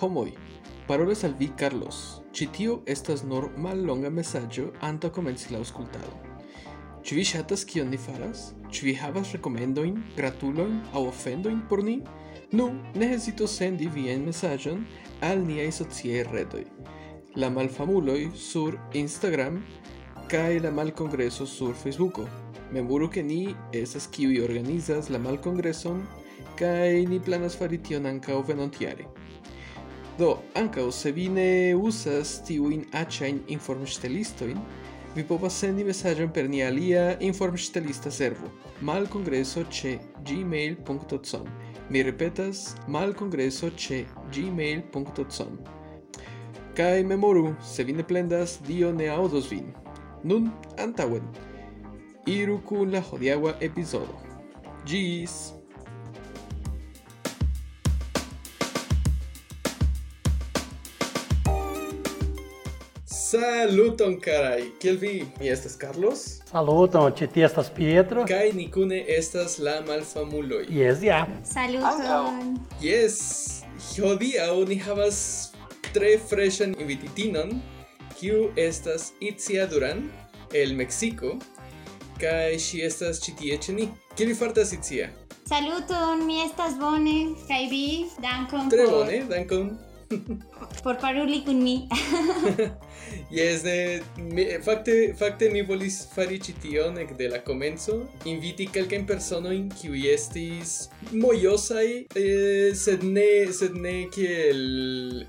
Homoi, parolas al vi Carlos. Citio estas nur mal longa messaggio anta comenzi la auscultado. Ĉu vi ŝatas kion ni faras? Ĉu vi havas rekomendoin, gratulojn aŭ ofendoin por ni? Nu, ne hezito sendi vian mesaĝon al niaj sociaj retoj. La malfamuloj sur Instagram kaj la malkongreso sur Facebooko. Memoru ke ni estas kiuj organizas la malkongreson kaj ni planas fari tion ankaŭ venontjare. Do, ankaŭ se vi ne usas tiujn aĉajn informŝtelistojn, vi povas sendi mesaĝon per nia alia informŝtelista servo malkongreso ĉe gmail.com. Mi repetas malkongreso ĉe gmail.com. Kaj memoru, se vi ne plendas, Dio ne aŭdos vin. Nun antaŭen. Iru kun la hodiaŭa epizodo. Ĝis! Saluton carai. Kiel vi? Mi estas Carlos. Saluton, ĉi tie estas Pietro. Kaj ni kune estas la malfamuloj. Yes, ja. Yeah. Saluton. Yes. Hodiaŭ ni havas tre freŝan invititinon, kiu estas Itzia Duran el Mexico, kaj ŝi estas ĉi tie ĉe ni. Kiel vi fartas, Itzia? Saluton, mi estas bone, kaj vi? Dankon Tre bone, dankon por paroli kun mi. yes, eh, mi, eh, fakte, fakte mi volis fari ĉi tion ekde la komenco, inviti kelkajn personojn kiuj estis mojosaj, eh, sed ne sed ne kiel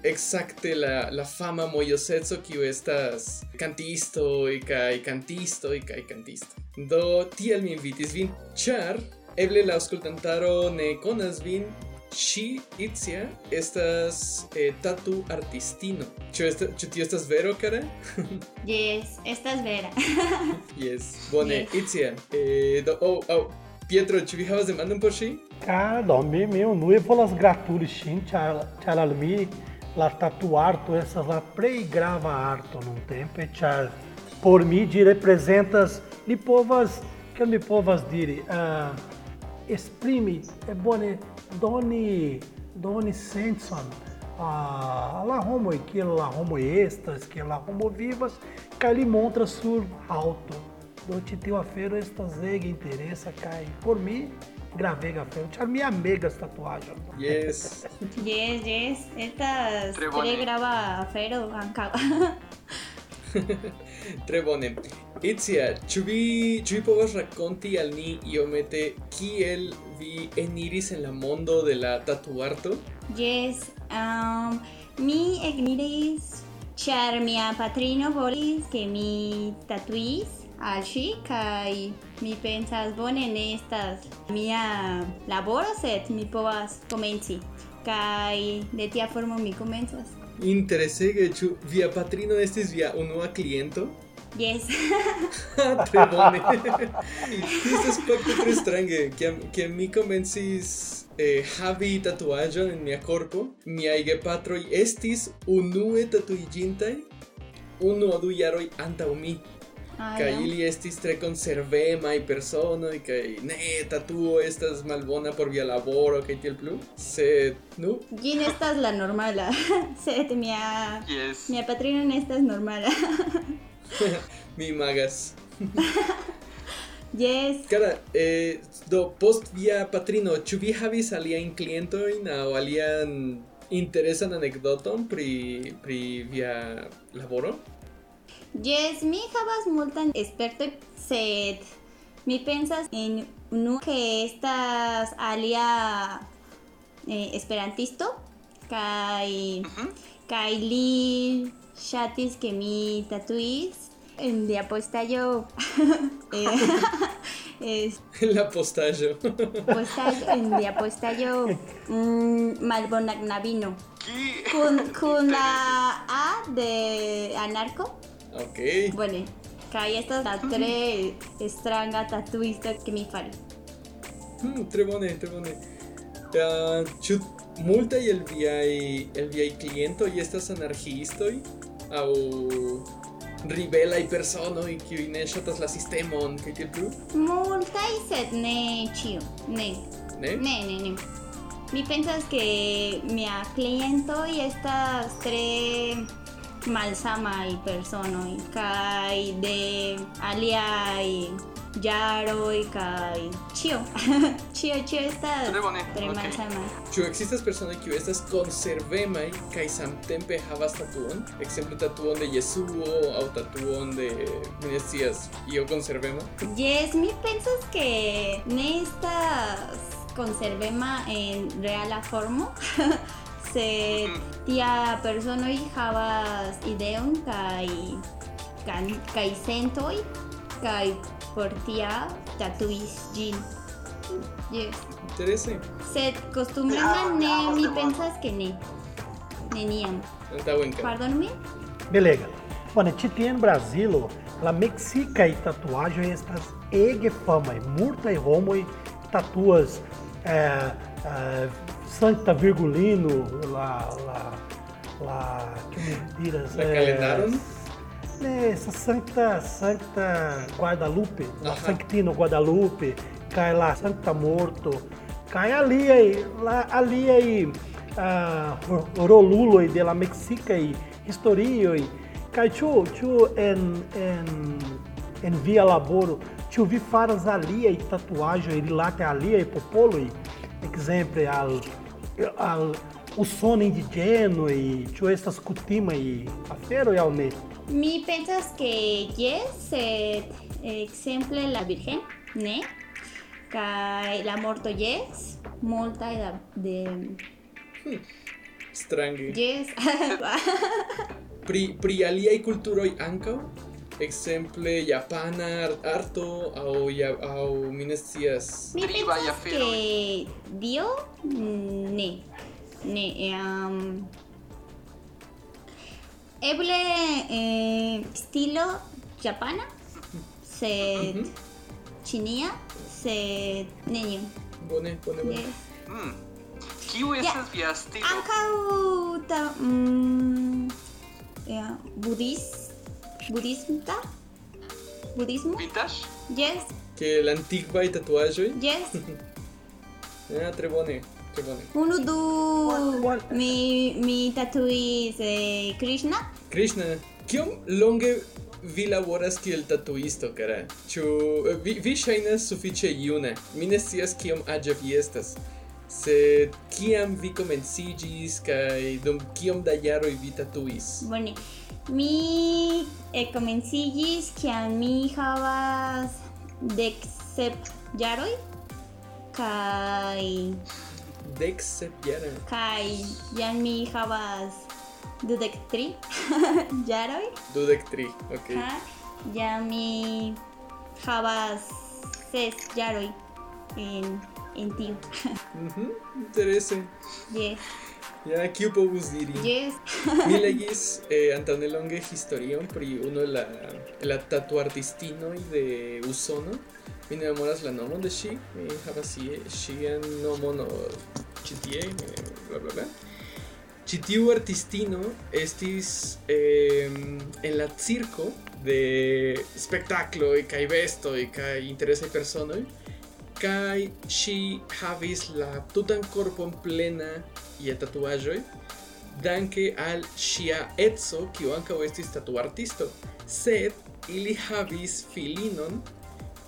ekzakte la la fama mojoseco kiu estas kantisto kaj kantisto kaj kantisto. Do tiel mi invitis vin, ĉar eble la aŭskultantaro ne konas vin, Ŝi, Itzia, estas eh, tatu artistino. Ĉu, esta, ĉu tio estas vero, kara? yes, estas vera. Yes. Bone, Yes. Itzia. Eh, do, oh, oh. Pietro, ĉu vi havas demandon por ŝi? Ka do mi mi unue volas gratuli ŝin, ĉar ĉar al mi la tatuarto estas la plej grava arto nuntempe, ĉar por mi ĝi reprezentas ni povas kiel mi povas diri uh, esprimi é bone Doni, Doni Sanson, a La Homo Equila, La Homo Estas, que La Homo Vivas, Cali Montra Sur Alto. Eu titeu tenho a feira estas ega interessa, cai por mim, gravei a feira, tinha minha amiga tatuagem. Yes. yes, yes, estas, queria gravar a feira, Tre Trebone. Itzia, tu vi ĉu vi povas rakonti al ni mete kiel vi eniris en la mondo de la tatuarto? yes, um, mi ekmiris ĉar mia patrino volis ke mi tatuis al ŝi kaj mi pensas bone ne estas mia laboro sed mi povas komenci kaj de tia formo mi komencas Interesege, ĉu via patrino estis via unua kliento? Yes tre. Tio estas fakte tre strange, kiam kiam mi komencis eh, havi tatuaĵon en mia korpo, miaj gepatroj estis unue tatuiĝintaj unu aŭ du jaroj antaŭ mi. Ah, Kaj ili estis tre konservemaj personoj kaj ne tatuo estas malbona por via laboro kaj tiel plu. Sed nu, Ĝi ne estas la normala sed mia Yes. mia patrino ne estas normala mi imagas. yes Cara, eh, do post via patrino, ĉu vi havis aliajn klientojn aŭ alian interesan anekdoton pri pri via laboro? Yes, mi havas multan sed mi pensas en unu que estas alia eh, esperantisto kaj kaj li ŝatis ke mi tatuis en lia postaĵo eh, es La postaĵo. postaĵo en lia postaĵo mm, malbona knabino ¿Qué? kun kun la A de anarco ok. Bone, kaj estas la tre stranga tatuisto que mi fari. Hmm, tre bone, tre bone. Uh, ĉu multaj el viaj el viaj klientoj estas anarkiistoj aŭ ribelaj personoj kiuj ne ŝatas la sistemon kaj tiel plu? Multaj, sed ne ĉio. Ne. Ne? Ne, ne, ne. mi pensas que mi cliente y estas tres malsama y persona y kai de alia y yaro y kai chio chio chio estas Tre bone, tres ok. malsama Ĉu ekzistas personoj kiu estas konservemaj kaj samtempe havas tatuon? Ekzemple tatuon de Jesuo aŭ tatuon de mi ne scias io konservema? yes mi pensas que ne estas conservema en reala formo se tia personoj havas ideon kaj kaj sentoj kaj portia, tatuis, jean. Yes. Interesante. Se costumbran a ne, mi pensas que ne. Neniam. Pardon-me? Beleza. Bueno, Titien Brasilo, la mexica e tatuagem estas ege fama, murta e homo e tatuas é, é, Santa Virgulino, lá, lá, lá, que mentiras, diras? La é. É, essa Santa, Santa Guadalupe, Ajá. Sanctino Guadalupe, cai lá Santa Morto, cai ali aí, lá, ali aí, ah, Rolulo de la Mexica e Historio e cai tu, tu en, en, en Via Laboro, tu vi faras ali e tatuagem, ele lá tem ali e popolo e, exemplo, al, al, o sono indigeno e tu estas cutima e afero e alme. Mi pensas que yes, sed exemple la Virgen, ne? Kaj la morto yes, multa da de Strange. yes. Pri pri aliaj kulturoj ankaŭ? Ekzemple japana ar- arto aŭ ja aŭ mi pensas que Dio ne. Ne um, eble eh, estilo japana sed Mhm. chinia sed nenion. Bone, bone, bone. Yes. Mm. Kiu estas via stilo? Ankaŭ ta mm, ja, budis budismta budismo Vintage? yes Que la antikvaj tatuaĵoj? yes Ah, tre bone, tre bone. unu du One- mi mi tatuis eh, Krishna Krishna, kiom longe vi laboras kiel tatuisto, kara? Ĉu vi, vi ŝajnas sufiĉe juna? Mi ne scias kiom aĝa vi estas. Sed kiam vi komenciĝis kaj dum kiom da jaroj vi tatuis? Bone, mi komenciĝis kiam mi havas dek sep jaroj kaj Dek sep jaroj. kaj jam mi havas dudek tri jaroj Dudek tri, ok. kaj jam mi havas ses jaroj en en tiu. Mhm, interese. yes, Ja, kiu povus diri? yes. Mi legis eh, antaŭnelonge historion pri unu el la, la tatuartistinoj de Usono. Mi ne memoras la nomon de ŝi, mi havas ŝian nomon tie, eh, bla bla bla. Ĉi tiu artistino estis eh, en la circo de spektakloj kaj bestoj kaj interesaj personoj kaj ŝi havis la tutan korpon plena je tatuaĵoj danke al ŝia edzo kiu ankaŭ estis tatuartisto sed ili havis filinon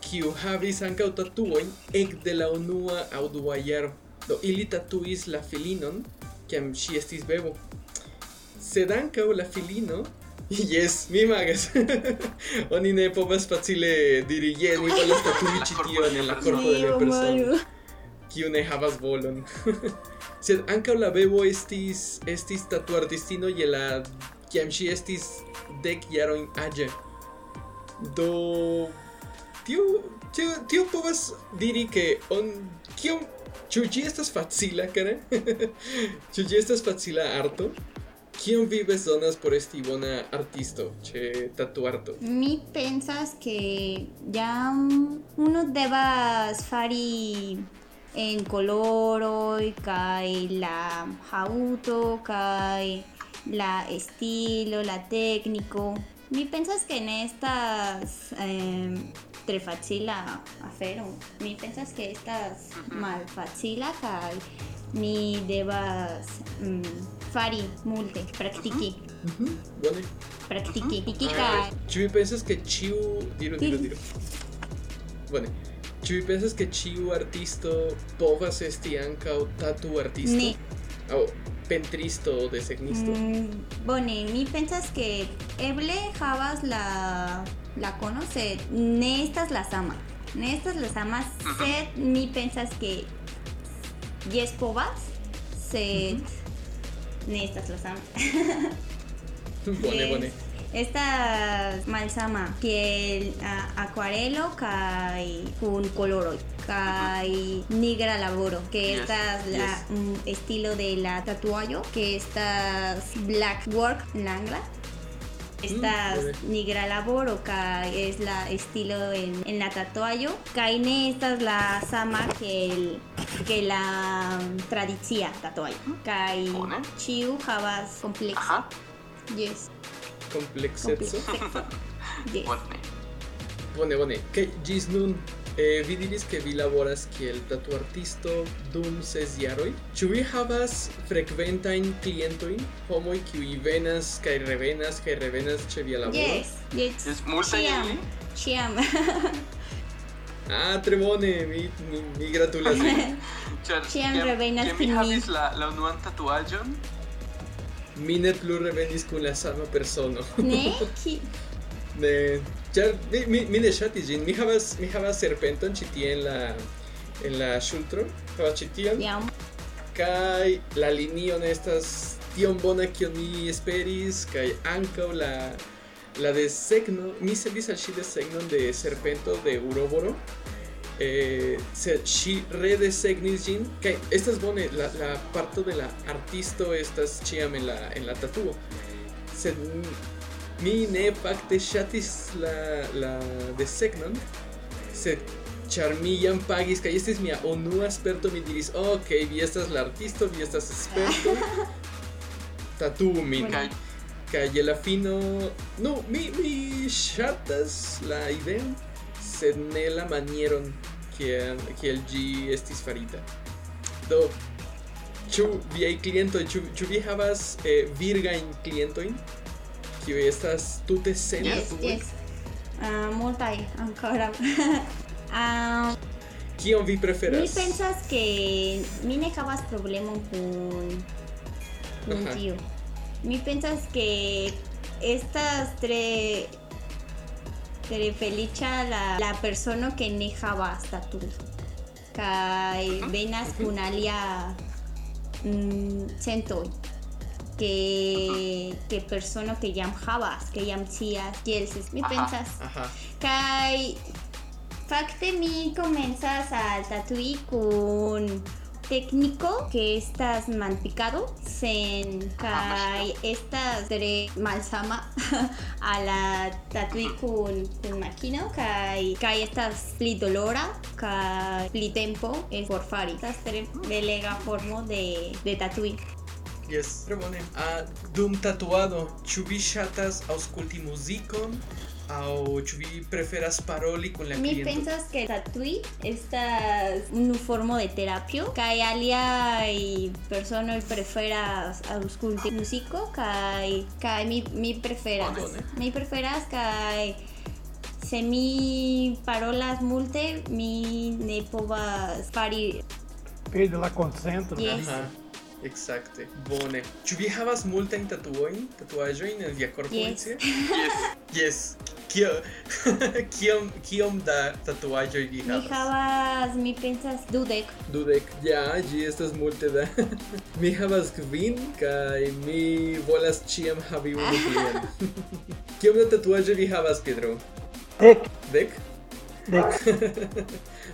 kiu havis ankaŭ tatuojn ekde la unua aŭ dua do ili tatuis la filinon kiam ŝi estis bebo sed ankaŭ la filino Yes, mi imagas. Oni ne povas facile diri, jes, mi volas tatui ĉi tion en la korpo de la persono kiu ne havas volon. Sed ankaŭ la bebo estis estis tatuartistino je la kiam ŝi estis dek jarojn aĝa. Do tio tio tio povas diri ke on kiom ĉu ĝi estas facila kara? ĉu ĝi estas facila arto? Kion vi bezonas por esti bona artisto ĉe tatuarto? Mi pensas que jam uno devas fari en coloroj kaj la haŭto kaj la estilo, la técnico. Mi pensas que en estas eh, facila afero. Mi pensas que estas malfacila kaj mi devas mm, fari multe, praktiki. Mhm, Bone. Praktiki. Tiki Ah, kaj Ĉu vi pensas ke ĉiu diru diru diru. Bone. Ĉu vi pensas ke ĉiu artisto povas esti ankaŭ tatu artisto? Ne. Aŭ pentristo o desegnisto? Mm, bone, mi pensas que eble havas la la kono, sed ne estas la sama. Ne estas la sama, sed mi pensas que yes povas, sed ne estas la sama. Bone, bone. Estas malsama kiel a- akvarelo kaj kun koloroj kaj nigra laboro que Yes, estas la yes. mm, estilo de la tatuajo que estas black work en la angla estas vale. nigra laboro kaj es la estilo en, en la tatuajo kaj ne estas la sama que el que la mm, tradicia tatuajo kaj Bone. ĉiu havas kompleksa Aha, yes. Complexeco. Yes. bone. Bone, bone. Kaj ĝis nun eh, vi diris ke vi laboras kiel tatuartisto dum ses jaroj. Ĉu vi havas frekventajn klientojn, homoj kiuj venas kaj revenas kaj revenas ĉe via laboro? Yes, yes. Yes, multaj Ĉiam, ili? ĉiam. Ah, tre bone, mi, mi, mi gratulas. Ĉiam revenas kun mi. havis la, la unuan tatuaĵon, mi ne plu revenis kun la sama persono. ne? Ki... Ne, ĉar mi, mi, mi ĝin. Mi havas serpenton tie en la en la ŝultro. Havas ĉi tion. Jam. Kaj la linio ne estas tiom bona kion mi esperis kaj ankaŭ la la desegno mi sendis al ŝi desegnon de serpento de Uroboro. Eh, sed ŝi redesegnis ĝin kaj estas bone la, la parto de la artisto estas ĉiam en la en la tatuo. Sed m- mi ne fakte ŝatis la la desegnon sed ĉar mi jam pagis kaj estis mia unua sperto mi diris ok vi estas la artisto vi estas sperto tatuu min Bueno. je la fino. No mi mi ŝatas la ideon sed ne la manieron kiel kiel ĝi estis farita do ĉu viaj klientoj ĉu, ĉu vi havas eh, virgajn klientojn kiuj estas tute sen Yes, yes. Uh, multaj ankoraŭ. Kion vi mi preferas pensas que mi ne havas problemon kun kun Aha. tio. Mi pensas que estas tre tre feliĉa la la persono que ne havas tatu. Kaj venas kun alia mm, sentoj que que persono que jam havas, que jam scias kiel estas. Mi pensas. Kai fakte mi komencas al tatui kun técnico que estas manpicado sen kai estas tre malsama a la tatui kun kun makino kai kai estas pli dolora kai pli tempo es por fari estas tre belega formo de de tatui Yes, bone. Ah, dum tatuado, ĉu vi ŝatas aŭskulti muzikon ĉu vi preferas paroli kun la Mi kliento? pensas que tatui estas unu formo de terapio kaj aliaj personoj preferas aŭskulti muziko kaj kaj mi mi preferas Bone. mi preferas kaj se mi parolas multe mi ne povas fari Perde la concentro. Yes. Aha. Exacte. Bone. Ĉu vi havas multajn tatuojn, tatuaĵojn en via korpo yes. yes. Yes. Kio kiom kiom da tatuaĵoj vi havas? Mi havas, mi pensas dudek. Dudek. Ja, ĝi estas multe da. mi havas kvin kaj mi volas ĉiam havi unu plian. kiom da tatuaĵoj vi havas, Pedro? Dek. Dek. Dek.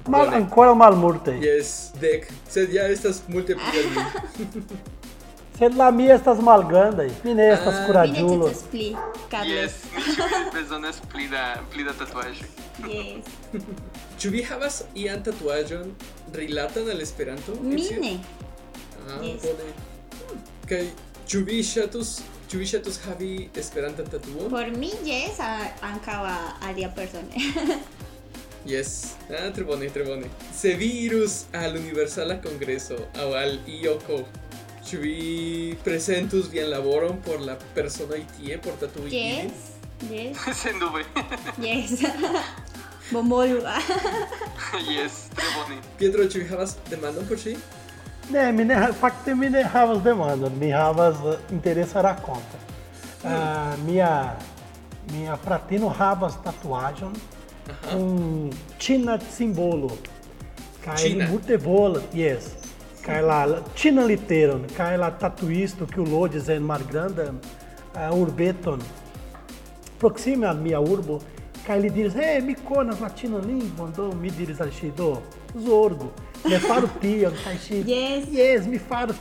Mal, Bone. ancora mal multe. Yes, dek. Sed ja estas multe pli mi. Sed la mia estas malgrandaj. Mi ne estas Ah. mi kuraĝulo. necesas pli Carlos Yes, mi bezonas pli da, pli da tatuaĵoj. yes Ĉu vi havas ian tatuaĵon rilatan al Esperanto? mi ne Ah, Yes. bone. Kaj ĉu vi ŝatus ĉu vi ŝatus havi Esperantan tatuon? por mi yes a- ankaŭ a alia persone Yes. Ah, tre bone, tre bone. Se virus al Universala Congreso au al IOCO, vi presentus vian laboron por la personoj tie por ilin? Yes, yes, Sendube. yes. Bonvolu. yes, tre bone. Pietro, vi havas demandon por ŝi? Ne, mi ne, fakte mi ne havas demandon, mi havas uh, interesa rakonto. Ah, mia mia fratino havas tatuaĵon um Tina Simbolo. Cai mutebola, yes. Cai lá, tina Literon, cai lá tatuisto que o Lodi dizendo, é uma grande, uh, urbeton. a minha urbo, cai lhe diz, eh, hey, me conas latina língua, andou, me diz alxido, zorgo. Me faro pia, cai Yes. Yes, me faro,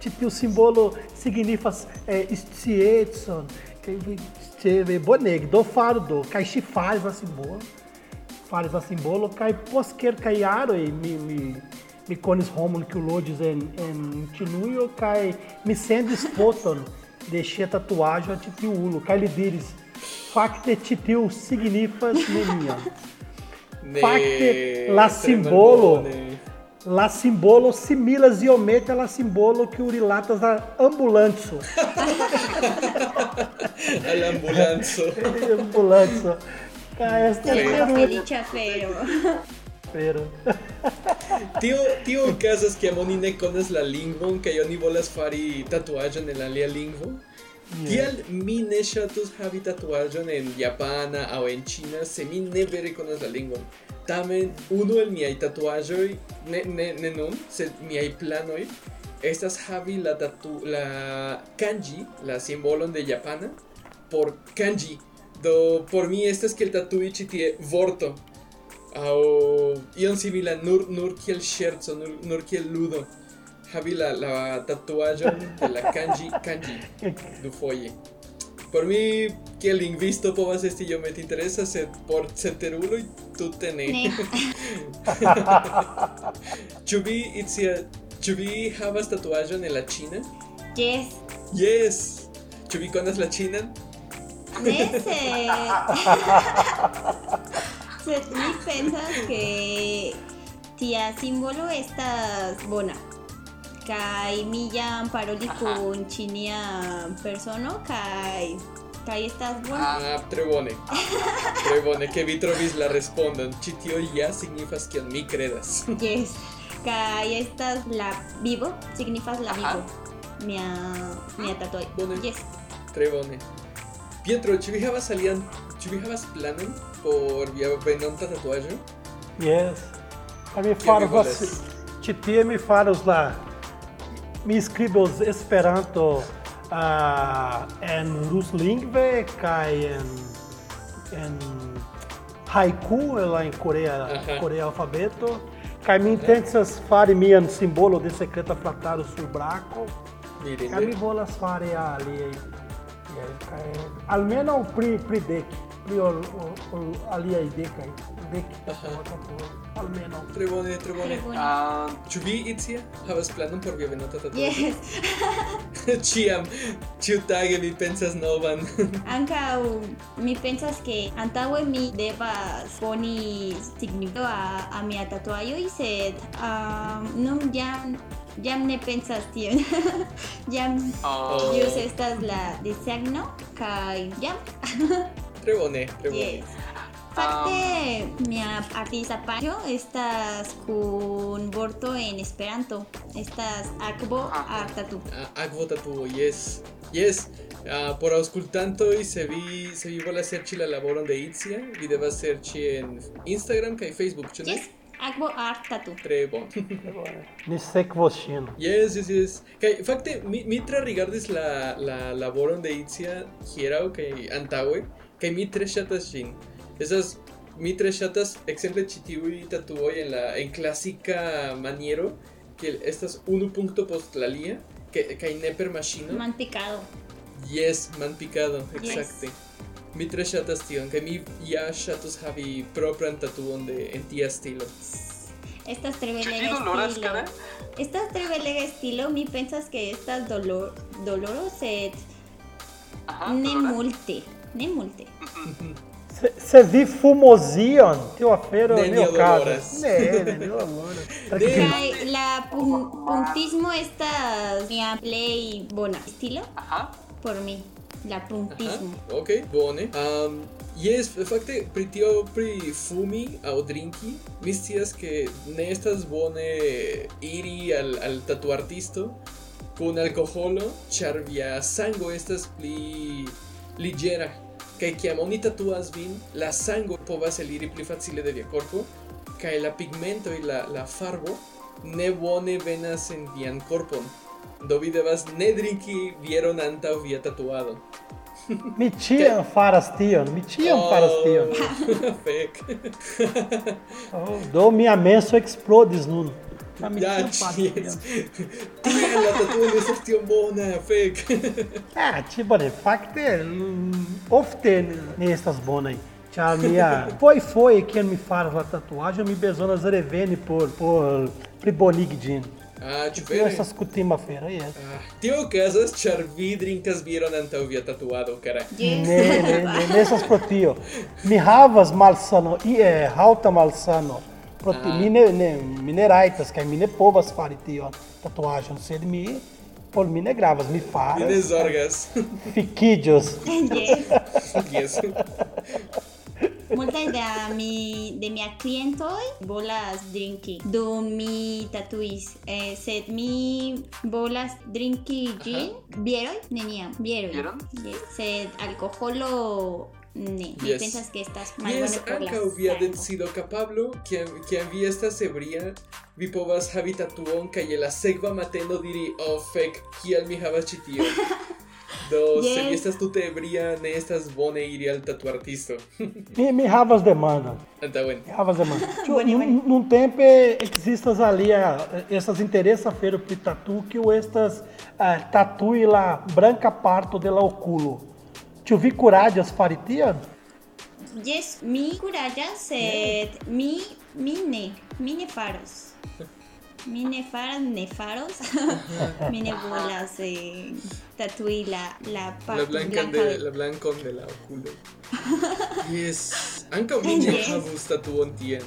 tipo o simbolo significa é, istietzon, que é boneg, do faro do, cai faz assim, boa. Faris simbolo, kaj post kelkaj jaroj mi, mi, mi konis homon kiu loĝis en, en Ĉinujo kaj mi sendis foton de ŝia tatuaĵo a ĉi tiu ulo, kaj li diris, fakte ĉi tiu signifas nenion. Ne, Fakte, la simbolo. La simbolo similas iomete la simbolo que rilatas a ambulanzo. Al ambulanzo. ambulanzo. Kaj estas Bueno. terure, Felice afero. pero Tio, tio okazas kiam oni ne konas la lingvon kaj oni volas fari tatuaĵon en la alia lingvo. Tial mi ne ŝatus havi tatuaĵon en japana aŭ en ĉina se mi ne vere konas la lingvon. Tamen unu el miaj tatuaĵoj, ne, ne, ne nun, sed miaj planoj estas havi la, tatu, la kanji, la simbolon de japana, por kanji. Do por mi estas kiel tatui ĉi tie vorto aŭ ion simila nur nur kiel ŝerco, nur, nur kiel ludo. Havi la, la tatuaĵon de la kanji kanji dufoje. Por mi, kiel lingvisto povas esti iomete interesa, sed por ceteruloj tute ne. Ĉu vi, Itzia, ĉu vi havas tatuaĵon en la ĉina? Yes. Yes! Ĉu vi konas la ĉinan? Ne sed... sed mi pensas que tia simbolo estas bona. Kaj mi jam paroli kun ĉinia persono kaj kaj estas bona. Ah, tre bone. Tre bone, ke vi trovis la respondon. Ĉi tio ja signifas kion mi kredas. Yes. Kaj estas la vivo, signifas la vivo. Mia mia tatuaĵo. Bone. Yes. Tre bone. Pietro, Chibijaba salían. Chibijaba's planning por Venanta Tatuagem. Yes. Pra me faro você. Titia me faros lá. Mi escribos Esperanto uh, en rus lingve kaj en, en haiku é ela em Coreia, uh -huh. Coreia alfabeto. Kaj mi intencas fari mian simbolo de secreta frataro sur braco. Kaj mi volas fari aliaj kaj almenaŭ pri pri dek pri ol, ol, ol aliaj dekaj dek Aha. almenaŭ Tre bone, tre bone. Tre bone. Ah, Ĉu vi, Itzia, havas planon por via venonta tatuaĵo? Yes. Ĉiam, ĉiutage vi pensas novan. Ankaŭ mi pensas ke antaŭe mi devas poni signifo a, a mia tatuaĵoj, sed um, nun jam jam ne pensas tion. jam oh, ĵus estas la desegno kaj jam Tre bone, tre bone. yes. Fakte mia artista paĝo estas kun vorto en Esperanto. Estas akvo artatu. Ah, akvo tatuo, yes. Yes. Ah, por aŭskultantoj, se vi se vi volas serĉi la laboron de Itzia, vi devas serĉi en Instagram kaj Facebook, ĉu ne? Yes, akvo artatu. Tre bone. ni sekvos ŝin Yes, yes, yes. Kaj fakte mi mi tra rigardis la la laboron de Itzia hieraŭ kaj antaŭe, kaj mi tre ŝatas ĝin. Estas mi tre ŝatas ekzemple ĉi tiuj tatuoj en la en klasika maniero, kiel estas unu punkto post la alia, ke- kaj ne per maŝino. Manpicado. Yes, manpicado, Yes. Mi tre ŝatas tion, kaj mi ja ŝatus havi propran tatuon de en tia stilo. Estas tre belega doloras estilo. kara? Estas tre belega estilo, mi pensas que estas dolor, doloro, sed Ajá, ne multe, ne multe. Você vi fumozion, tio afero, caso. doloras. Ne, nenio doloras. Kai, la pun- puntismo esta mia play bona estilo Aha. por mí. La puntismo. Aha, ok, bone. Um, yes, fakte pri tio pri fumi aŭ drinki, mi scias ke ne estas bone iri al, al tatuartisto kun alkoholo, ĉar via sango estas pli ligera. Kaj kiam oni tatuas vin, la sango povas eliri pli facile de via korpo, kaj la pigmento y la, la farbo ne bone venas en vian korpon. Do vi devas ne drinki vieron antaŭ via tatuado. Mi ĉiam faras tion, mi ĉiam faras tion. Oh, Fek. Oh, do mia menso eksplodis nun. Ja, yes. Tiel la tatuo estas tiom bona, fek. Ah, bone, fakte ofte ne estas bonaj. Ĉar mia foi foi kiam mi faras la tatuaĵon, mi bezonas reveni por por plibonigi ĝin. Ah, ĉu vere? Estas kutima afero, jes. Ah, tio okazas, ĉar vi drinkas viron antaŭ via tatuado, kara. Yes. Ne, ne, ne, ne estas pro tio. Mi havas malsano, e haŭta malsano. Pro ah. mi ne, ne, mi ne rajtas kaj mi ne povas fari tion tatuaĵon, sed mi por mi ne gravas, mi faras. Mi ne zorgas. Fikiĝos. yes. yes. Multaj de mi de mia klientoj volas drinki dum mi tatuis, eh, sed mi volas drinki ĝin bieroj neniam. Bieron? Yes, sed alkoholo ne. Mi Yes. pensas que estas malbone por la sango. decido kapablo, kiam kiam vi estas ebria, vi povas havi tatuon kaj je la sekva mateno diri, oh fek, kial mi havas ĉi tion. Do, se vi Yes. estas tute ebria, ne estas bone iri al tatuartisto. Mi, mi havas demandon. Antaŭen. Mi havas demandon. Nun, bone. nun tempe ekzistas alia estas interesa afero pri tatu kiu estas uh, tatui la branca parto de la okulo. Ĉu vi kuraĝas fari tion? Yes, mi kuraĝas, sed mi mi ne, mi ne faros. mis minha nefaros, minha nebulas, eh, tatuí la, la parte blanca, blanca de, de, La blanca de la oculo. yes, anca o ne havus tatuon tien.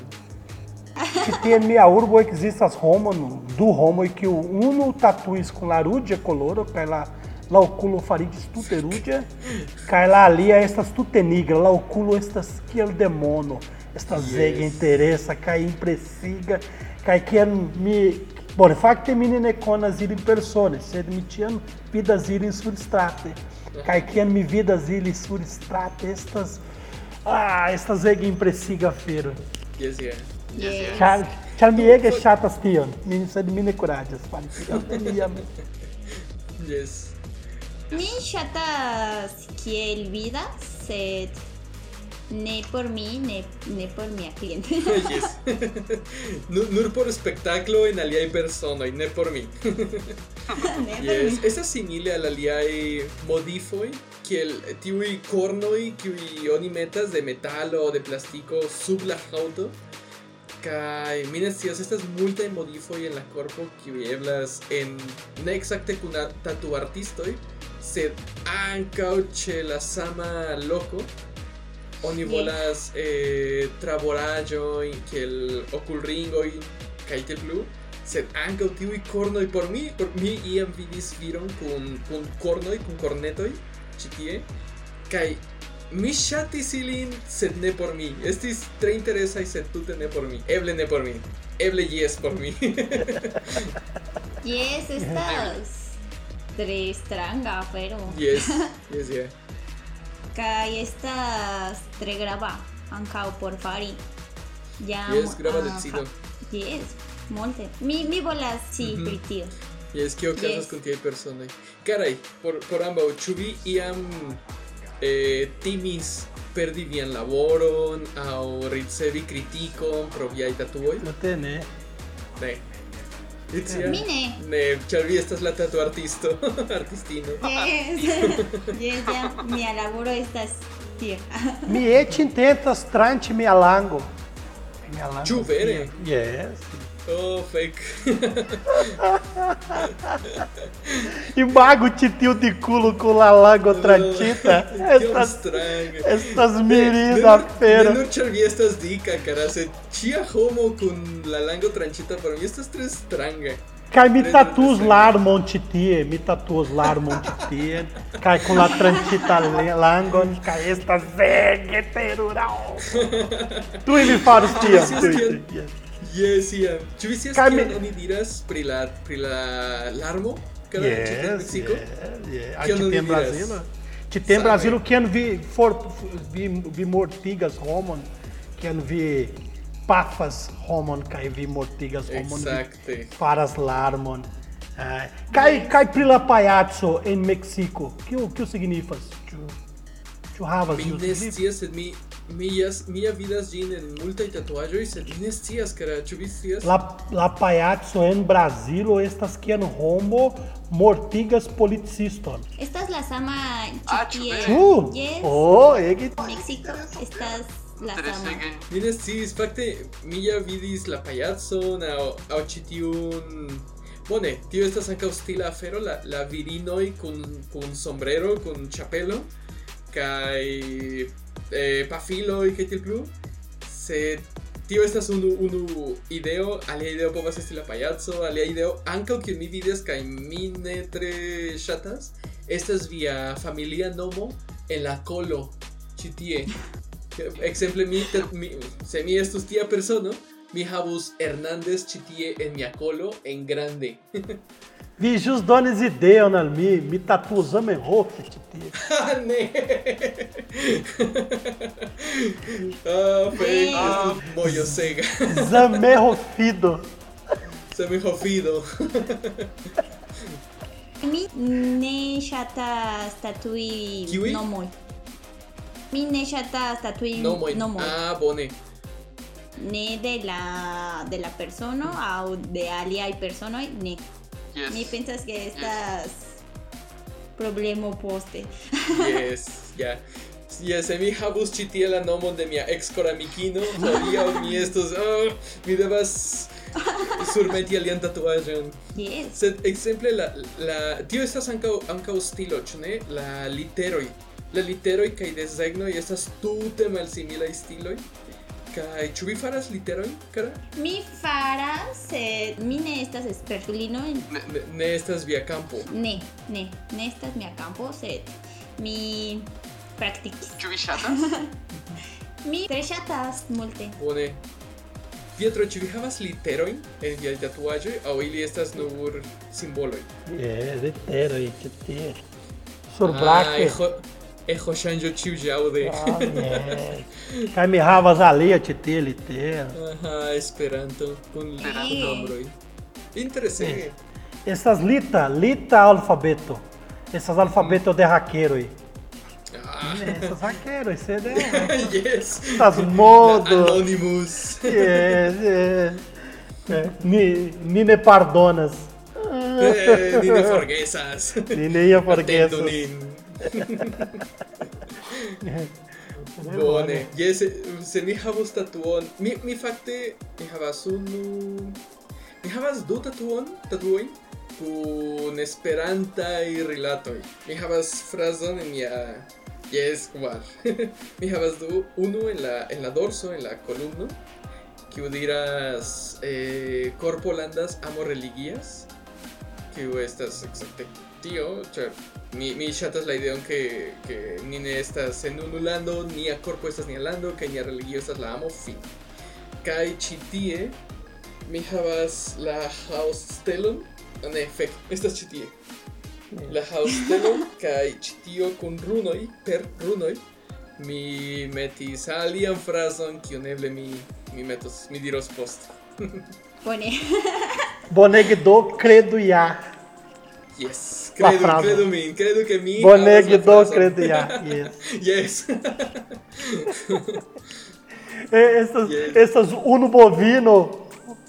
Que tem minha urbo existas romano, do homo e que o uno tatuis com larudia coloro, que ela la oculo farigis tuterudia, cai lá ali estas tutenigra, la oculo estas que el demono, estas yes. zega interessa, cai impressiga, kiam mi Bone, fakte mi ne konas ilin persone, sed mi ĉiam vidas ilin surstrate. Kaj kiam mi vidas ilin surstrate, estas ah, estas ege impresiga afero. Yes, yeah. Yes. Ĉar, ĉar mi ege ŝatas tion, mi, sed mi ne kuraĝas fari tion neniam. Yes. Mi ŝatas kiel vidas, sed ne por mi, ne, ne por mia kliento. yes. nur, nur por spektaklo en ne por mi. ne por Yes. mi. Estas simile al aliaj modifoj, kiel tiuj kornoj kiuj oni metas de metalo o de plastiko sub la haŭto. Kaj mi ne scias, estas multaj modifoj en la korpo kiuj eblas en ne ekzakte kun a- tatuartistoj, sed ankaŭ ĉe la sama loko oni Yes. volas eh, traboraĵojn kiel okulringoj kaj tiel plu. Sed ankaŭ tiuj kornoj por mi, por mi iam vidis viron kun kun kornoj, kun kornetoj ĉi tie. Kaj mi ŝatis ilin, sed ne por mi. Estis tre interesaj, sed tute ne por mi. Eble ne por mi. Eble jes por mi. Yes, estas tre stranga afero. yes, yes, yeah. Kaj estas tre grava ankaŭ por fari. Jam, Yes, grava decido. Yes, multe. Mi mi volas scii Mhm. pri tio. Yes, kio okazas Yes. kun tiaj personoj. Karaj, por, por ambaŭ, ĉu vi iam eh, timis perdi vian laboron aŭ ricevi kritikon pro viaj tatuoj? Tute ne. Itzia? Mi ne. Ne, ĉar vi estas la tatuartisto, artistino. Yes, yes, ja, mia laboro estas tio. Mi eĉ intentas tranĉi mia lango. Mia lango. Ĉu vere? Yes. Oh, fake. e mago titio de culo com lalango tranchita. estas, estas da feiras. Eu não tinha estas dicas, cara. Se tinha homo com lalango tranchita, para mim estas três trangas. Cai me tatuas lar montitie, me tatuas lar montitie, cai com la tranchita langon, cai esta zegue terural. Tu e me fares tia. Yes, yeah. Ĉu vi scias kion oni diras pri la pri la larmo? Cada yes, yeah, Mexico? Yeah, yeah. Aqui tem Brasil, Que tem Brasil que vi for vi, vi mortigas Roman, que vi pafas Roman que vi mortigas Roman. Exacte. Faras larmon. Uh, ah, cai kai prila payaco en Mexico. Que o que significa? Tu tu havas? Sed mi mia vidas ĝin en multaj tatuaĵoj, sed mi ne scias, cara. Ĉu vi scias? La, la paiazzo en Brasilo estas quien homo mortigas policiston. Estas la sama Ah, chiquie. chupe. Tu? Yes. Oh, egi México, estas la sama. Mi ne sciis, fakte mi ja vidis la pajacon aŭ aŭ ĉi tiun Bone, tio estas ankaŭ stila afero, la, la virinoj kun, kun sombrero, kun ĉapelo kaj eh, pafiloj kaj tiel plu. Sed tio estas unu, unu ideo, alia ideo povas esti la pajaco, alia ideo ankaŭ kiun mi vidas kaj mi ne tre ŝatas, estas via familia nomo en la kolo ĉi tie. Exemple, mi, mi, se mi estus tia persono, Mijabus Hernández Chitie en mi acolo en grande. Vijus dones ideiam na mi, mi tatuzam em roque, Chitie. ah, né? ah, foi ah, Zame rofido. Zame rofido. Mi nem chata statui Kiwi? no moi. Mi nem chata statui no moi. Ah, bone. Ne de la de la persono aŭ de aliaj personoj, ne. Yes. Mi pensas que estas problemo poste. Yes, ja. Yes, se mi havus ĉi tie la nomon de mia ex koramikino, hodiaŭ mi estos, oh, mi devas surmeti alian tatuaĵon. Yes. Sed exemple la, la tio estas ankaŭ ankaŭ stilo, ĉu ne? La literoj. La literoj kaj desegnoj estas tute malsimilaj stiloj. Kaj ĉu vi faras literojn, kara? Mi faras, sed mi ne estas spertulino en Ne, ne estas via kampo. Ne, ne, ne estas mia campo, sed mi praktikis. Ĉu vi ŝatas? Mi tre ŝatas multe. Bone. Pietro, ĉu vi havas literojn en viaj tatuaĵoj aŭ ili estas nur simboloj? É, letero ĉi tie. Sur Ah, É roxando o tio de alde. Kaj mi havas alia titele ter. Aha, Esperanto kun nombroj. Lita, lita alfabeto. Essas alfabeto de raqueiro Ah. É, essas raqueiras, é você né? yes. Essas modos. Anonymous. Yes, é, nine pardonas. Nine forguesas. Nine forguesas. Bone. Yes, se- se mi havus tatuon, mi, mi fakte mi havas unu mi havas du tatuon, tatuojn kun esperantaj rilatoj. Mi havas frazon en mia Yes, kvar. mi havas du unu en la en la dorso, en la kolumno, kiu diras eh, corpo landas amo religias, kiu estas ekzakte tio, ĉar mi, mi ŝatas la ideon ke, ke ni ne estas en unu lando, nia korpo estas nia lando, kaj nia religio estas la amo, fin. Kaj ĉi tie mi havas la haŭstelon, ah, ne, fek, estas ĉi tie. La haŭstelon kaj ĉi tio kun runoj, per runoj, mi metis alian frazon, kiun eble mi, mi metos, mi diros poste. Bone. Boneg do credo ja. Yes, credo, credo min, credo que mi Boneg do credo ja. Yes. Yes. Essas, Yes. essas uno bovino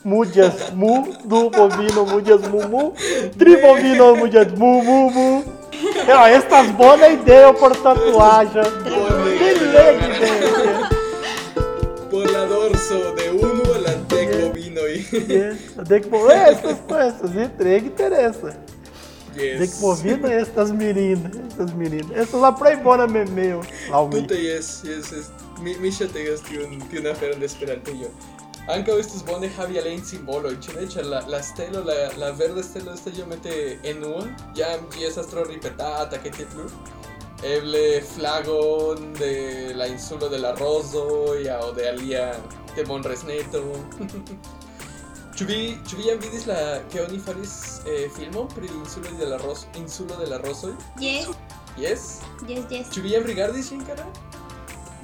mudias mu, du bovino mudias mu mu, tri bovino mudias mu mu mu. Ó, estas boas ideias por tatuagem. Por la dorso de uno la dec bovinoj. Yes. Mo, estas coisas, entrega interessa. Yes. Dek movida estas meninas, estas meninas. Estas lá pra ir embora meu. Puta, yes, yes, yes. Mi, mi chategas tiun, tiun aferon de Esperanto yo. Ankaŭ estus bone havi alajn simboloj, ĉu ne? Ĉar la, la stelo, la, la verda stelo estas iomete enua, jam ĝi estas tro ripetata kaj tiel plu. Eble flagon de la insulo de la rozoj aŭ de alia de Monresneto. Ĉu vi, ĉu vi jam vidis la ke oni faris eh, filmon pri insulo de la roz, insulo de la rozoj? Yes, Yes? yes, yes. Ĉu vi jam rigardis ĝin, kara?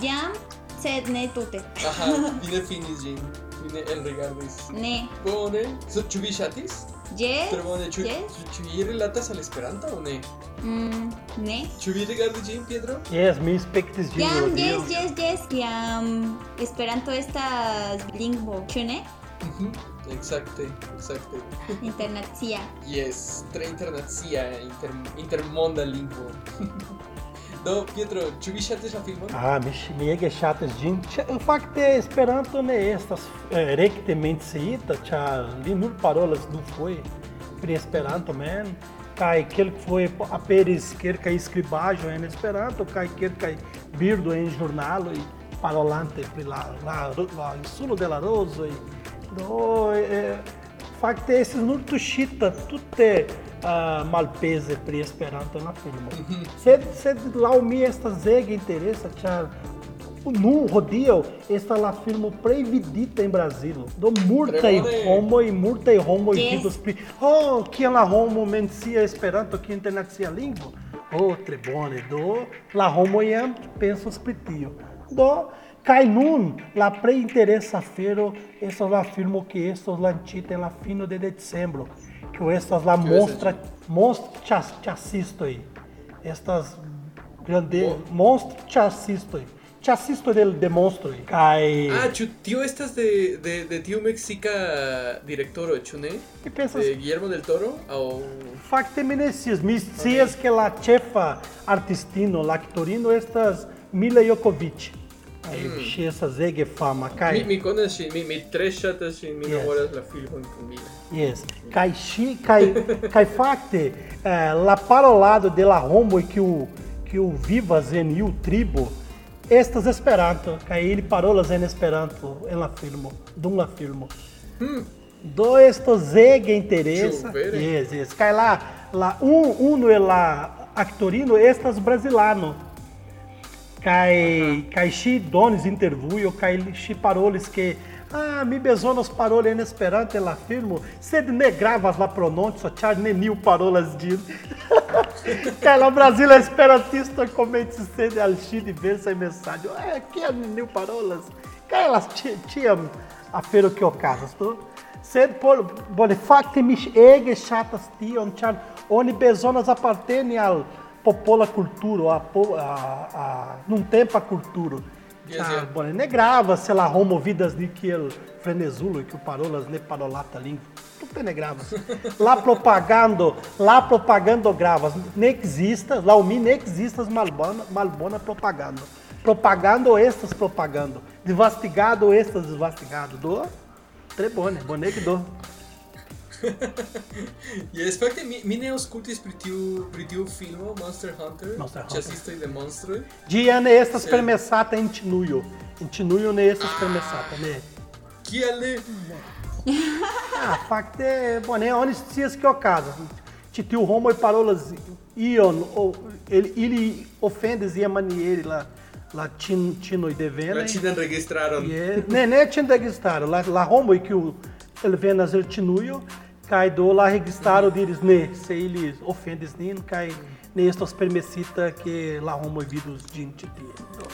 Jam, sed ne tute. Aha, vi ne finis ĝin. Vi ne elrigardis. Ne. Bone. So, ĉu vi ŝatis? Yes, Tre bone. Ĉu, yes. ĉu, vi rilatas al Esperanto aŭ ne? Mm, ne. Ĉu vi rigardis ĝin, Pietro? Yes, mi spektis ĝin Jam, yes, yes, yes. Jam, Esperanto estas lingvo, ĉu ne? Mhm. Exacte, exacte. Internacia. Yes, tre internacia, inter, intermonda lingvo. Do, Pietro, ĉu vi ŝatis la filmon? Ah, mi, mi ege ŝatas ĝin. Fakte Esperanto ne estas eh, rekte menciita, ĉar li nur parolas dufoje pri Esperanto mem. Kaj kelkfoje aperis kelkaj skribaĵoj en Esperanto kaj kelkaj birdoj en ĵurnaloj parolante pri la, la, la insulo de la rozoj. Do, eh, fakte estis nur tuŝita tute uh, malpeze pri Esperanto en la filmo. Sed, sed laŭ mi estas ege interesa, ĉar nu hodiaŭ estas la filmo plej vidita en Brazilo. Do multaj homoj, multaj homoj Yes. vidos pri oh, kiam la homo mencia Esperanto kiel internacia lingvo. Oh, tre bone. Do la homoj jam pensas pri tio. Do Kaj nun la plej interesa afero estas la filmo que estos lancita en la fino de decembro, que estas la Kio monstra monstro chas, chasistoj. Estas grande Mo- monstro chasistoj. Chasisto de, de monstroj. Kaj Ah, tio estas de, de, de tiu meksika direktoro, ĉu ne? que pensas De Guillermo del Toro aŭ Fakte mi ne scias, mi scias ke la ĉefa artistino, la aktorino estas Mila Jokovic. scienza hum. e fama kai? Mi, mi conosci me mi assim, me mi yes. memoras la Yes, kun mi yes. Kai shi kai kai fakte eh, la parolado de que o que o viva o tribo estas esperanto cai ele parou parolas en esperanto en la filmo dum la filmo. Hmm. do esto zege interesa? Yes yes. Cai lá lá um unu e la actorino estas brasilano brazilano. Kaj kaj ŝi donis intervjuo kaj ŝi parolis ke Ah, mi en Esperanto en la filmo, sed ne gravas la prononco, ĉar neniu parolas ĝin. kaj la brazila esperantisto komencis sendi al ŝi diversaj mesaĝoj. Eh, kiam neniu parolas? Kaj la ĉiam afero que okazas, do? Sed por bone fakte mi ege ŝatas tion, ĉar oni bezonas aparteni al popola cultura, a, a, a, não tempa cultura. Ah, bom, negrava, sei lá, romovidas de que frenesulo, que o parolas le parolata lingua. Tudo penegrava. É lá propagando, lá propagando gravas. Nexistas, lá o mi nexistas malbona, malbona propagando. Propagando estas propagando. Devastigado estas desvastigado. Do trebone, boneco do. Jes, fakte mi, mi ne aŭskultis pri tiu pri tiu filmo Monster Hunter, Monster Hunter. ĉasistoj de monstroj. Ĝi ne estas Sed- permesata en Ĉinujo. En Ĉinujo ne estas permesata, ne. Kial ne? Ah, fakte, bone, oni scias que okazas. Ĉi tiu homoj parolas ion, o, ili, ili ofendas iamaniere la, la ĉin, ĉinoj La devenaj. ĉinan registraron. Je, ne, ne ĉin registaro, la, la homoj kiu elvenas el Ĉinujo, kaj do la registaro diris ne, se ili ofendis nin, kaj ne estos permesita ke la homoj vidus ĝin ĉi tie. Do,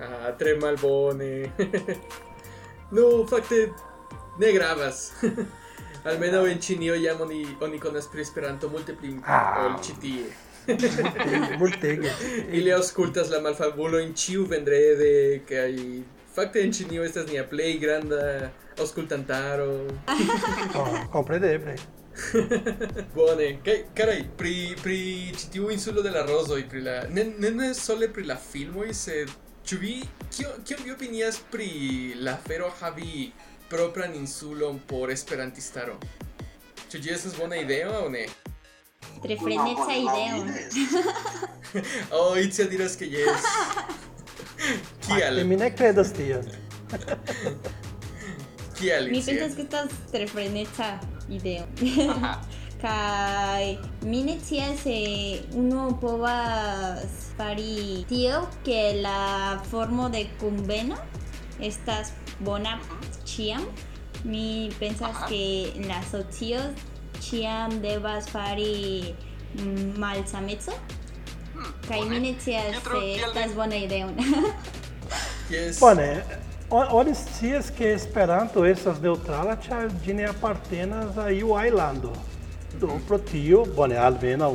Ah, tre malbone. no, fakte ne gravas. Almenaŭ en Ĉinio jam oni oni konas pri Esperanto multe pli Ah. ol ĉi tie. multege. Ili aŭskultas la malfabulojn ĉiu vendrede kaj estas nia plej granda aŭskultantaro. Oh, kompreneble. Bone, kaj karaj, pri pri ĉi tiu insulo de la rozoj, pri la ne ne, ne sole pri la filmoj, sed ĉu vi kio kion vi opinias pri la afero havi propran insulon por esperantistaro. Ĉu ĝi estas bona ideo aŭ ne? Tre freneca ideo. Oh, Itzia diras ke jes. Fakte Kial? mi ne kredas tion. Kial, Mi Itzia? pensas que estas tre freneca ideo. Kai mi ne scias se uno povas fari tio que la formo de kunveno estas bona ĉiam. Mi pensas Aha. que la socio ĉiam devas fari malsameco. Kaj mi ne scias Io trovo se kiel estas bona ideo. Yes. Bone, o- oni scias ke Esperanto estas neŭtrala, ĉar ĝi ne apartenas al iu ajlando. Do pro tio, bone, almenaŭ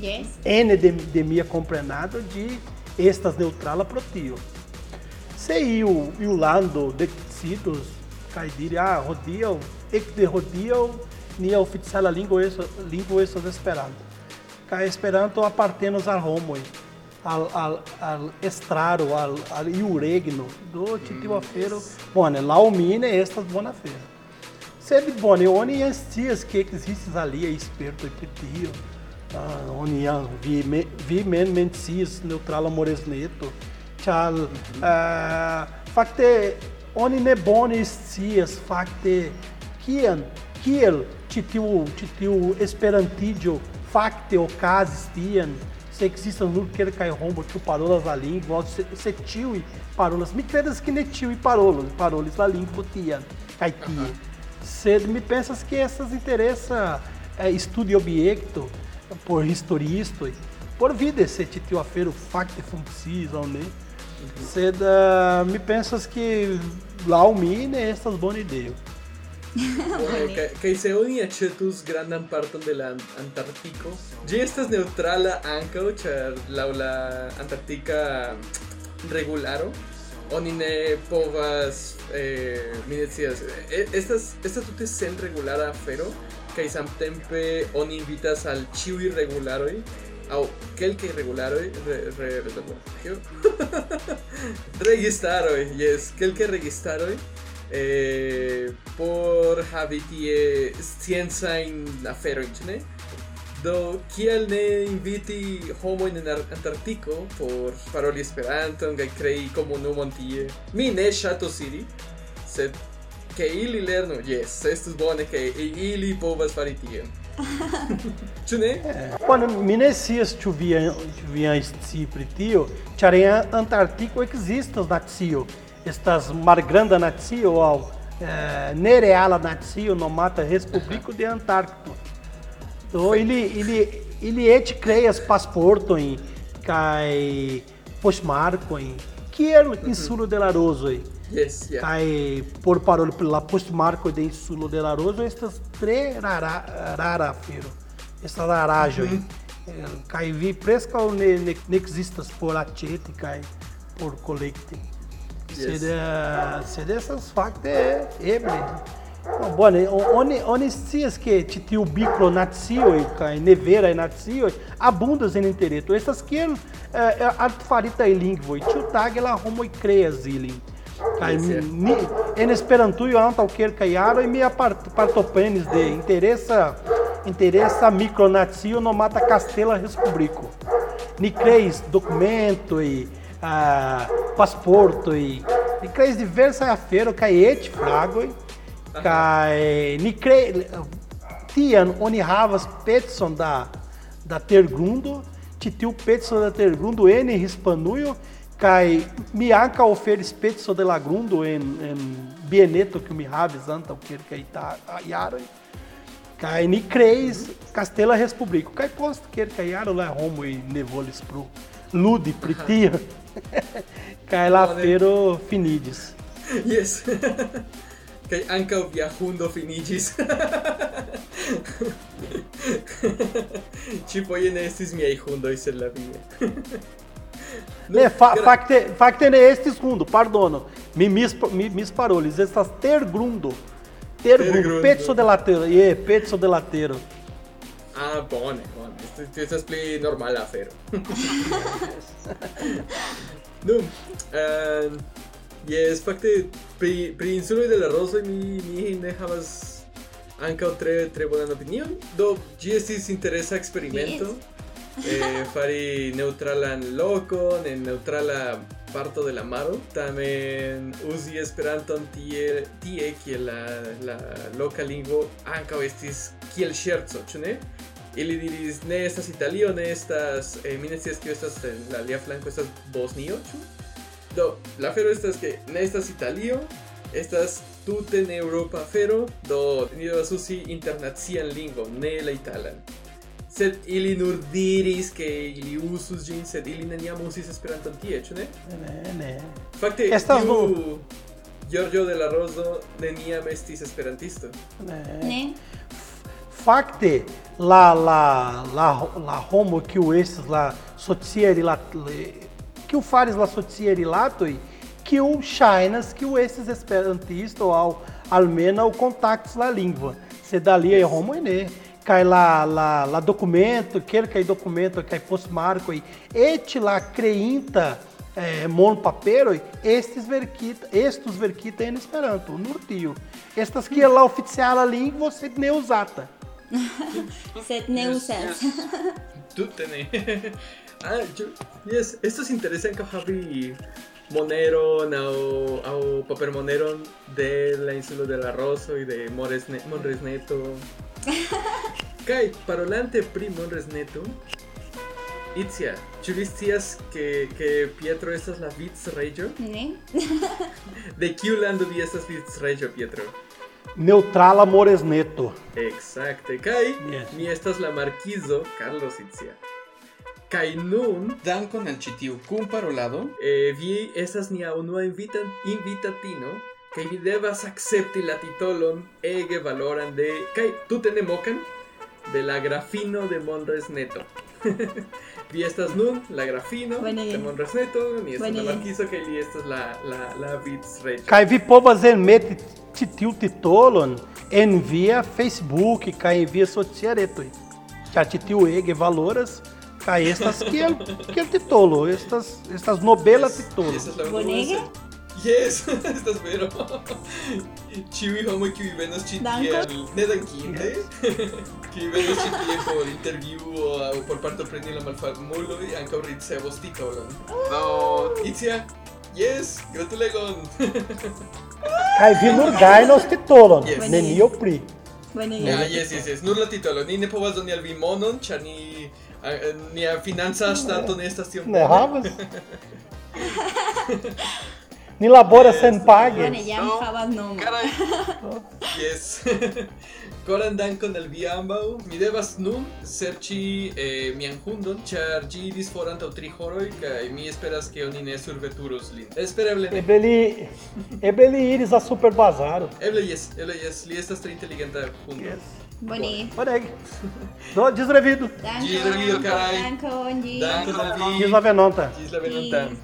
yes. ene de, de mia comprenado ĝi estas neŭtrala pro tio. Se iu, iu lando decidus kaj diri, ah, hodiaŭ, ekde hodiaŭ nia oficiala lingvo estas, lingvo estas Esperanto. Kaj Esperanto apartenas al homoj, al, al, al estraro, al, al iu regno. Do ĉi tiu afero, bone, laŭ mi ne estas bona afero. Sed bone, oni scias ke ekzistis aliaj spertoj pri tio. Ah, oni jam vi, me, vi men menciis neutrala moresneto. Ĉar ah, fakte oni ne bone scias fakte kian kiel ĉi tiu ĉi tiu esperantiĝo facte ocasis tian, sexistas nunca cai rombo, tu parolas la lingua, setiui parolas, me credas que netiui parolas, parou la lingua tian, tia, tie. Você me pensas que essas interessa é, estudi objecto por historistoi, por vida se titio afeiro facte funccis, ou né? Sed uh, me pensas que lá o mine estas ideias. Kaj- se oni aĉetus grandan parton de la Antarktiko, ĝi estas neŭtrala ankaŭ, ĉar laŭ la Antarktika regularo oni ne povas eh, mi ne eh, estas estas tute sen regulara afero kaj samtempe oni invitas al ĉiuj regularoj aŭ kelkaj regularoj re, re, re, kio? registaroj jes kelkaj registaroj eh, por havi tie sciencajn aferojn ĉu ne Do, kiel ne inviti homojn en Ar- Antarktiko por paroli Esperanton kaj krei komunumon tie? Mi ne ŝatus iri, sed ke ili lernu, jes, estus bone ke ili povas fari tion. Ĉu ne? Bone, mi ne scias ĉu vi vi scii pri tio, ĉar en Antarktiko ekzistas nacio estas Margranda natio ao é, Nereala natio nomata Respublico de Antártico. Então ele ele ele é et creias passporto em cai postmarco em que é insulo uhum. de Laroso aí. Yes, yeah. É. Cai por parolo pela postmarco de insulo de Laroso estas tre rara rara firo. Esta rarajo aí. Uhum. É, cai vi presca ne, ne, ne existas por atete cai por colete Yes. Sed, eh, sed estas fakte eble. Oh, Bone, oni, oni scias ke ĉi tiu bikronacioj kaj neveraj nacioj abundas en interreto. Estas kiel eh, artefaritaj lingvoj. Ĉiutage la homoj kreas ilin. Kaj ni, en Esperantujo antaŭ kelkaj jaroj mi apart, partoprenis de interesa interesa mikronacio nomata Castela Respubliko. Ni kreis dokumentoj, ah, Passporto E creis diversa afero ca et fragoi cai ni cre tian oni havas petson da da tergundo titiu petson da tergundo en hispanujo cai mi anca oferis petson de Lagrundo em en en bieneto que mi havis anta quer tá, kai ta iaro cai ni creis castela respublico. Cai posto quer kai iaro la homo é e nevolis pro ludi pritia Caelafero finidis. Yes. Kaj ankaŭ via hundo finiĝis. Ĉifoje tipo, ne estis miaj hundoj, sed la via. Ne, fa, facte, facte ne estis hundo, pardono. Me mis, mi, mis parolis, estas ter grundo. Ter, grundo, grundo. pezzo de latero. Ie, yeah, pezzo de latero. Ah, bone, bone. Este- Tio estas pli normala afero. Nu, eh, Yes, fakte pri pri insuloj de la rozoj mi mi ne havas ankaŭ tre tre bonan opinion. Do ĝi estis interesa eksperimento. eh, fari neutralan lokon en neutrala parto de la maro. Tamen uzi Esperanton tie tie kiel la la loka lingvo ankaŭ estis kiel ŝerco, ĉu ne? Ili diris ne estas Italio, ne estas eh, mi ne scias kio estas en la alia flanko estas Bosnio, ĉu? Do, la afero estas que ne estas Italio, estas tute en Europa afero, do ni devas uzi internacian lingvon, ne la italan. Sed ili nur diris que ili usus ĝin, sed ili neniam uzis Esperanton tie, ĉu ne? Ne, ne. Fakte, Estas tiu Giorgio de la Roso neniam estis esperantisto. ne. Ne? Fakte, la, la, la, la homo kiu estis la socieri la kiu faris la socierilatoj, kiu ŝajnas kiu estis esperantisto aŭ almenaŭ kontaktis la lingvon, sed aliaj homoj ne. Kaj la, la, la dokumento, kelkaj dokumentoj kaj postmarkoj, eĉ la kreinta eh, monpaperoj estis verkita, estus verkita en Esperanto, nur tio. Estas kiel la oficiala lingvo, sed ne uzata. Sed ne usas. Tute ne. ah, yo, yes, estos interesan que havi moneron au, au papermoneron de la insulo de la Rosso y de Moresne, Monresneto. Kai, parolante pri Monresneto, Itzia, ĉu vi scias que, que Pietro estas la vicreĝo? Ne? De kiu lando vi estas vicreĝo, Pietro? Neutrala Moresneto. Exacte. Kai, Yes. mi estas la marquizo Carlos Itzia. Kai nun, Dankon al ĉi tiu kunparolado. eh, vi estas nia unua invita invitatino, kai vi devas akcepti la titolon ege valoran de kai tute ne mokan de la grafino de Monres Neto. Y esta es Nun, la Grafino, Temon Rosneto, y esta es la Marquisa, que y esta es la, la, la Beats Rachel. Cai vi povas en mete titiu titolon, envia Facebook, cai envia sotiareto, já titiu ege valoras, ca estas que el, que titolo, estas, estas nobelas titolo. Bonega? Yes, estas vero. Ĉiuj homoj kiuj venos ĉi tie ne dankinde, kiuj venos ĉi tie por intervjuo aŭ por partopreni la malfamuloj ankaŭ ricevos titolon. No, Itzia, yes, gratulegon. Kaj vi nur gajnos titolon, nenio pli. Ja, yes, yes, yes, nur la titolo. Ni ne povas doni al vi monon, ĉar ni nia financa stato ne estas tiom. Ne havas. Ni laboras senpage. Bone, jam No. nomon. caray, Yes. Koran dankon al vi ambaŭ. Mi devas nun serĉi eh, mian hundon, ĉar ĝi iris for antaŭ tri horoj kaj mi esperas ke oni ne surveturos lin. Espereble ne. Eble li, eble li iris a Superbazaro. Eble yes, eble yes, li estas tre inteligenta hundo. Yes. Bonege. Bonege. Do, desrevido. Dankon. Ĝis revido, carai. Dankon, ĝis. Dankon vi. Ĝis la venonta. Ĝis la venontan.